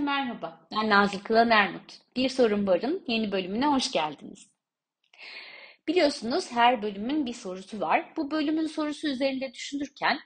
merhaba. Ben Nazlı Kılan Ermut. Bir Sorun Var'ın yeni bölümüne hoş geldiniz. Biliyorsunuz her bölümün bir sorusu var. Bu bölümün sorusu üzerinde düşünürken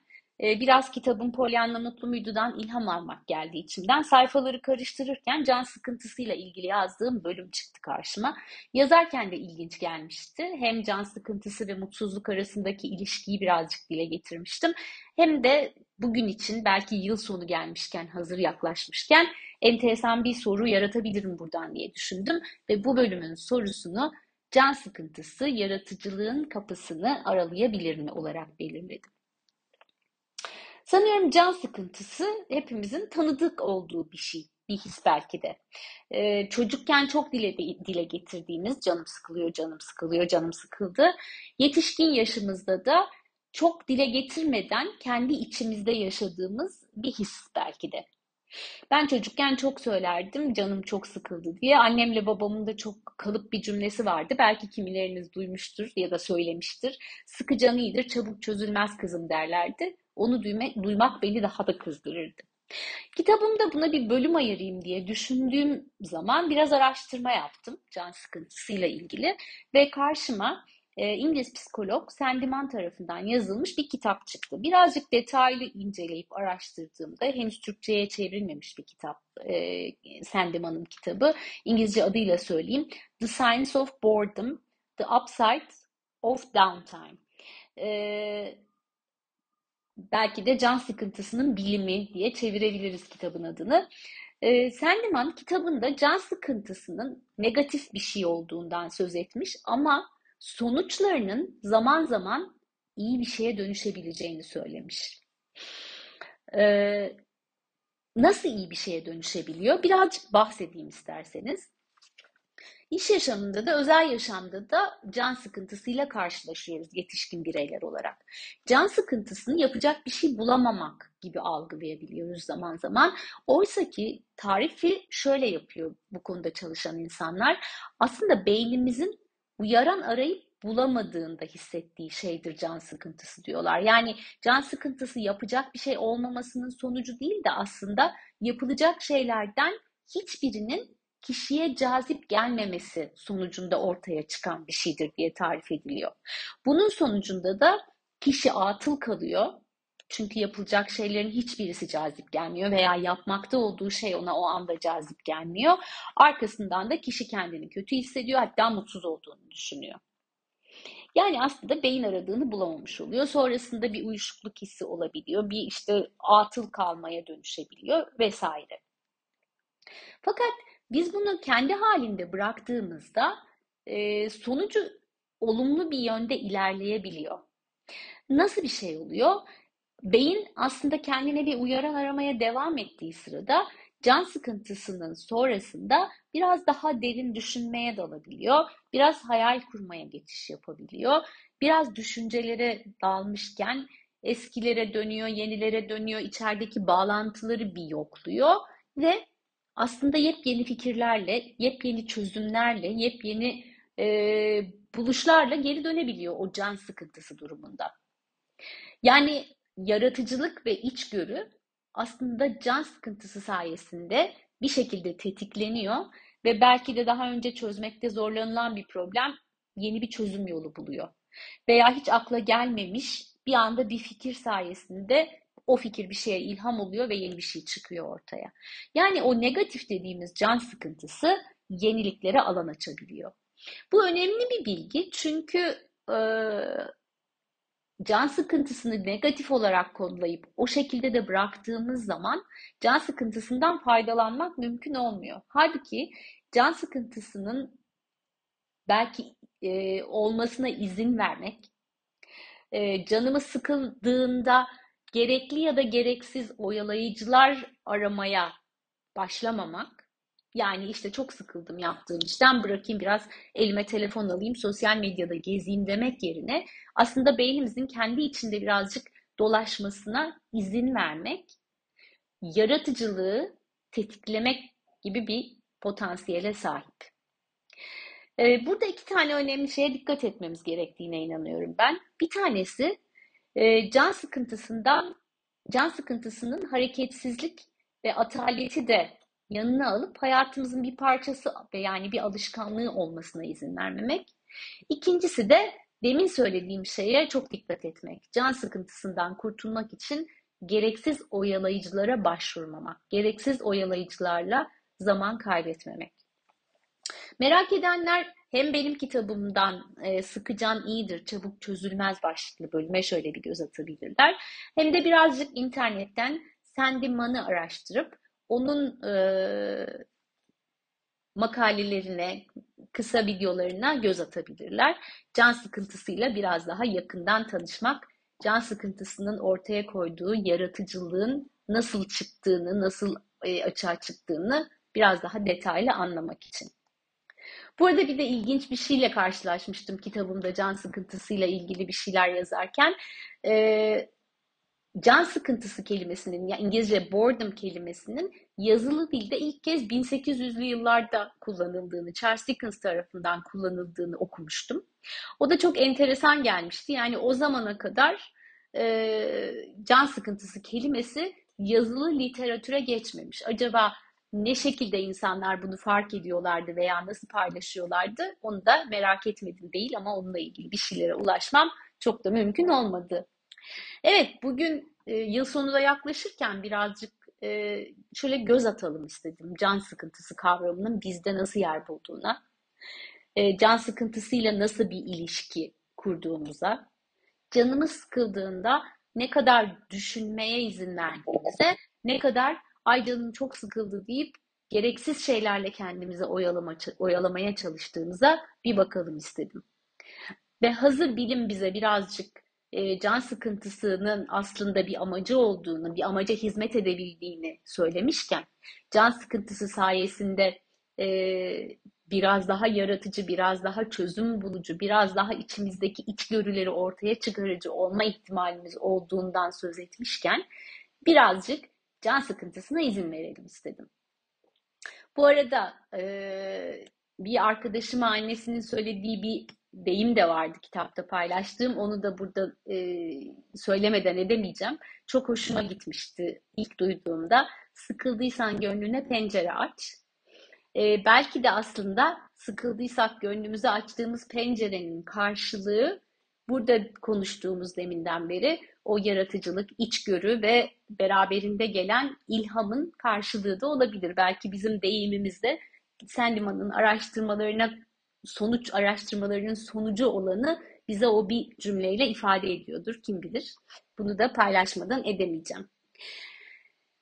e, biraz kitabın Pollyanna Mutlu Muydu'dan ilham almak geldi içimden. Sayfaları karıştırırken can sıkıntısıyla ilgili yazdığım bölüm çıktı karşıma. Yazarken de ilginç gelmişti. Hem can sıkıntısı ve mutsuzluk arasındaki ilişkiyi birazcık dile getirmiştim. Hem de bugün için belki yıl sonu gelmişken, hazır yaklaşmışken enteresan bir soru yaratabilirim buradan diye düşündüm. Ve bu bölümün sorusunu can sıkıntısı yaratıcılığın kapısını aralayabilir mi olarak belirledim. Sanıyorum can sıkıntısı hepimizin tanıdık olduğu bir şey, bir his belki de. Ee, çocukken çok dile, dile getirdiğimiz canım sıkılıyor, canım sıkılıyor, canım sıkıldı. Yetişkin yaşımızda da çok dile getirmeden kendi içimizde yaşadığımız bir his belki de. Ben çocukken çok söylerdim canım çok sıkıldı diye. Annemle babamın da çok kalıp bir cümlesi vardı. Belki kimileriniz duymuştur ya da söylemiştir. Sıkı canı iyidir çabuk çözülmez kızım derlerdi. Onu duymak, duymak beni daha da kızdırırdı. Kitabımda buna bir bölüm ayırayım diye düşündüğüm zaman biraz araştırma yaptım can sıkıntısıyla ilgili ve karşıma e, İngiliz psikolog Sandiman tarafından yazılmış bir kitap çıktı. Birazcık detaylı inceleyip araştırdığımda henüz Türkçe'ye çevrilmemiş bir kitap e, Sandiman'ın kitabı. İngilizce adıyla söyleyeyim. The Science of Boredom, The Upside of Downtime. E, belki de can sıkıntısının bilimi diye çevirebiliriz kitabın adını. E, Sandiman kitabında can sıkıntısının negatif bir şey olduğundan söz etmiş ama sonuçlarının zaman zaman iyi bir şeye dönüşebileceğini söylemiş. Ee, nasıl iyi bir şeye dönüşebiliyor? Birazcık bahsedeyim isterseniz. İş yaşamında da özel yaşamda da can sıkıntısıyla karşılaşıyoruz yetişkin bireyler olarak. Can sıkıntısını yapacak bir şey bulamamak gibi algılayabiliyoruz zaman zaman. Oysa ki tarifi şöyle yapıyor bu konuda çalışan insanlar. Aslında beynimizin uyaran arayıp bulamadığında hissettiği şeydir can sıkıntısı diyorlar. Yani can sıkıntısı yapacak bir şey olmamasının sonucu değil de aslında yapılacak şeylerden hiçbirinin kişiye cazip gelmemesi sonucunda ortaya çıkan bir şeydir diye tarif ediliyor. Bunun sonucunda da kişi atıl kalıyor çünkü yapılacak şeylerin hiçbirisi cazip gelmiyor veya yapmakta olduğu şey ona o anda cazip gelmiyor. Arkasından da kişi kendini kötü hissediyor hatta mutsuz olduğunu düşünüyor. Yani aslında beyin aradığını bulamamış oluyor. Sonrasında bir uyuşukluk hissi olabiliyor. Bir işte atıl kalmaya dönüşebiliyor vesaire. Fakat biz bunu kendi halinde bıraktığımızda e, sonucu olumlu bir yönde ilerleyebiliyor. Nasıl bir şey oluyor? Beyin aslında kendine bir uyaran aramaya devam ettiği sırada can sıkıntısının sonrasında biraz daha derin düşünmeye dalabiliyor. Biraz hayal kurmaya geçiş yapabiliyor. Biraz düşüncelere dalmışken eskilere dönüyor, yenilere dönüyor, içerideki bağlantıları bir yokluyor ve aslında yepyeni fikirlerle, yepyeni çözümlerle, yepyeni e, buluşlarla geri dönebiliyor o can sıkıntısı durumunda. Yani yaratıcılık ve içgörü aslında can sıkıntısı sayesinde bir şekilde tetikleniyor ve belki de daha önce çözmekte zorlanılan bir problem yeni bir çözüm yolu buluyor. Veya hiç akla gelmemiş bir anda bir fikir sayesinde o fikir bir şeye ilham oluyor ve yeni bir şey çıkıyor ortaya. Yani o negatif dediğimiz can sıkıntısı yeniliklere alan açabiliyor. Bu önemli bir bilgi çünkü e, can sıkıntısını negatif olarak kodlayıp o şekilde de bıraktığımız zaman can sıkıntısından faydalanmak mümkün olmuyor. Halbuki can sıkıntısının belki e, olmasına izin vermek, e, canımız sıkıldığında gerekli ya da gereksiz oyalayıcılar aramaya başlamamak, yani işte çok sıkıldım yaptığım işten bırakayım biraz elime telefon alayım sosyal medyada gezeyim demek yerine aslında beynimizin kendi içinde birazcık dolaşmasına izin vermek yaratıcılığı tetiklemek gibi bir potansiyele sahip. Ee, burada iki tane önemli şeye dikkat etmemiz gerektiğine inanıyorum ben. Bir tanesi e, can sıkıntısından, can sıkıntısının hareketsizlik ve ataleti de yanına alıp hayatımızın bir parçası ve yani bir alışkanlığı olmasına izin vermemek. İkincisi de demin söylediğim şeye çok dikkat etmek. Can sıkıntısından kurtulmak için gereksiz oyalayıcılara başvurmamak, gereksiz oyalayıcılarla zaman kaybetmemek. Merak edenler hem benim kitabımdan e, Sıkıcan iyidir, çabuk çözülmez başlıklı bölüme şöyle bir göz atabilirler. Hem de birazcık internetten Sandy Mann'ı araştırıp onun e, makalelerine, kısa videolarına göz atabilirler. Can sıkıntısıyla biraz daha yakından tanışmak, can sıkıntısının ortaya koyduğu yaratıcılığın nasıl çıktığını, nasıl e, açığa çıktığını biraz daha detaylı anlamak için. Bu arada bir de ilginç bir şeyle karşılaşmıştım kitabımda can sıkıntısıyla ilgili bir şeyler yazarken. Ee, can sıkıntısı kelimesinin, yani İngilizce boredom kelimesinin yazılı dilde ilk kez 1800'lü yıllarda kullanıldığını, Charles Dickens tarafından kullanıldığını okumuştum. O da çok enteresan gelmişti. Yani o zamana kadar e, can sıkıntısı kelimesi yazılı literatüre geçmemiş. Acaba ne şekilde insanlar bunu fark ediyorlardı veya nasıl paylaşıyorlardı onu da merak etmedim değil ama onunla ilgili bir şeylere ulaşmam çok da mümkün olmadı. Evet bugün e, yıl sonu da yaklaşırken birazcık e, şöyle göz atalım istedim can sıkıntısı kavramının bizde nasıl yer bulduğuna, e, can sıkıntısıyla nasıl bir ilişki kurduğumuza, canımız sıkıldığında ne kadar düşünmeye izin verdiğimize, ne kadar ay canım çok sıkıldı deyip gereksiz şeylerle kendimizi oyalama, oyalamaya çalıştığımıza bir bakalım istedim. Ve hazır bilim bize birazcık e, can sıkıntısının aslında bir amacı olduğunu, bir amaca hizmet edebildiğini söylemişken, can sıkıntısı sayesinde e, biraz daha yaratıcı, biraz daha çözüm bulucu, biraz daha içimizdeki içgörüleri ortaya çıkarıcı olma ihtimalimiz olduğundan söz etmişken, birazcık can sıkıntısına izin verelim istedim. Bu arada e, bir arkadaşıma annesinin söylediği bir deyim de vardı kitapta paylaştığım. Onu da burada e, söylemeden edemeyeceğim. Çok hoşuma gitmişti ilk duyduğumda. Sıkıldıysan gönlüne pencere aç. E, belki de aslında sıkıldıysak gönlümüzü açtığımız pencerenin karşılığı burada konuştuğumuz deminden beri o yaratıcılık, içgörü ve beraberinde gelen ilhamın karşılığı da olabilir. Belki bizim deyimimizde Sandman'ın araştırmalarına sonuç araştırmalarının sonucu olanı bize o bir cümleyle ifade ediyordur. Kim bilir. Bunu da paylaşmadan edemeyeceğim.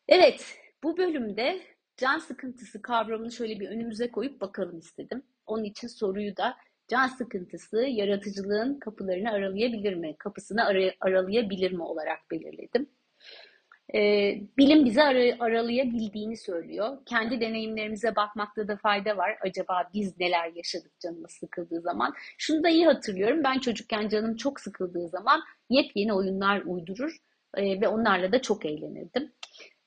Evet, bu bölümde can sıkıntısı kavramını şöyle bir önümüze koyup bakalım istedim. Onun için soruyu da can sıkıntısı yaratıcılığın kapılarını aralayabilir mi, kapısını ar- aralayabilir mi olarak belirledim. Ee, bilim bizi ar- aralayabildiğini söylüyor. Kendi deneyimlerimize bakmakta da fayda var. Acaba biz neler yaşadık canımız sıkıldığı zaman? Şunu da iyi hatırlıyorum. Ben çocukken canım çok sıkıldığı zaman yepyeni oyunlar uydurur e, ve onlarla da çok eğlenirdim.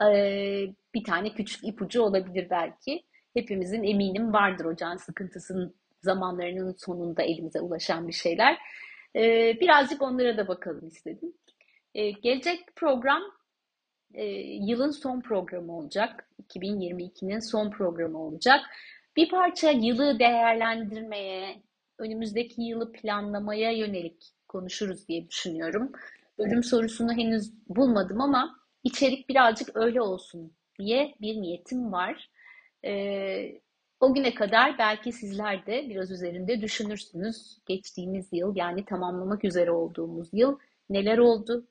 Ee, bir tane küçük ipucu olabilir belki. Hepimizin eminim vardır o can sıkıntısının zamanlarının sonunda elimize ulaşan bir şeyler. Ee, birazcık onlara da bakalım istedim. Ee, gelecek program e, yılın son programı olacak. 2022'nin son programı olacak. Bir parça yılı değerlendirmeye, önümüzdeki yılı planlamaya yönelik konuşuruz diye düşünüyorum. Bölüm sorusunu henüz bulmadım ama içerik birazcık öyle olsun diye bir niyetim var. Ee, o güne kadar belki sizler de biraz üzerinde düşünürsünüz. Geçtiğimiz yıl yani tamamlamak üzere olduğumuz yıl neler oldu?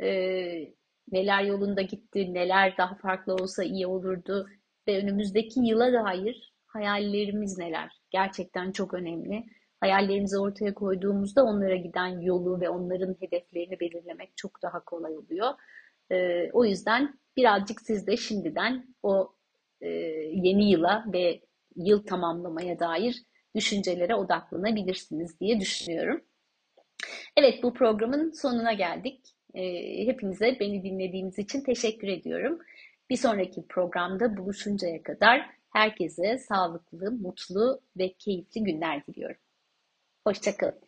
Ee, neler yolunda gitti? Neler daha farklı olsa iyi olurdu? Ve önümüzdeki yıla dair hayallerimiz neler? Gerçekten çok önemli. Hayallerimizi ortaya koyduğumuzda onlara giden yolu ve onların hedeflerini belirlemek çok daha kolay oluyor. Ee, o yüzden birazcık siz de şimdiden o e, yeni yıla ve yıl tamamlamaya dair düşüncelere odaklanabilirsiniz diye düşünüyorum. Evet bu programın sonuna geldik. Ee, hepinize beni dinlediğiniz için teşekkür ediyorum. Bir sonraki programda buluşuncaya kadar herkese sağlıklı, mutlu ve keyifli günler diliyorum. Hoşçakalın.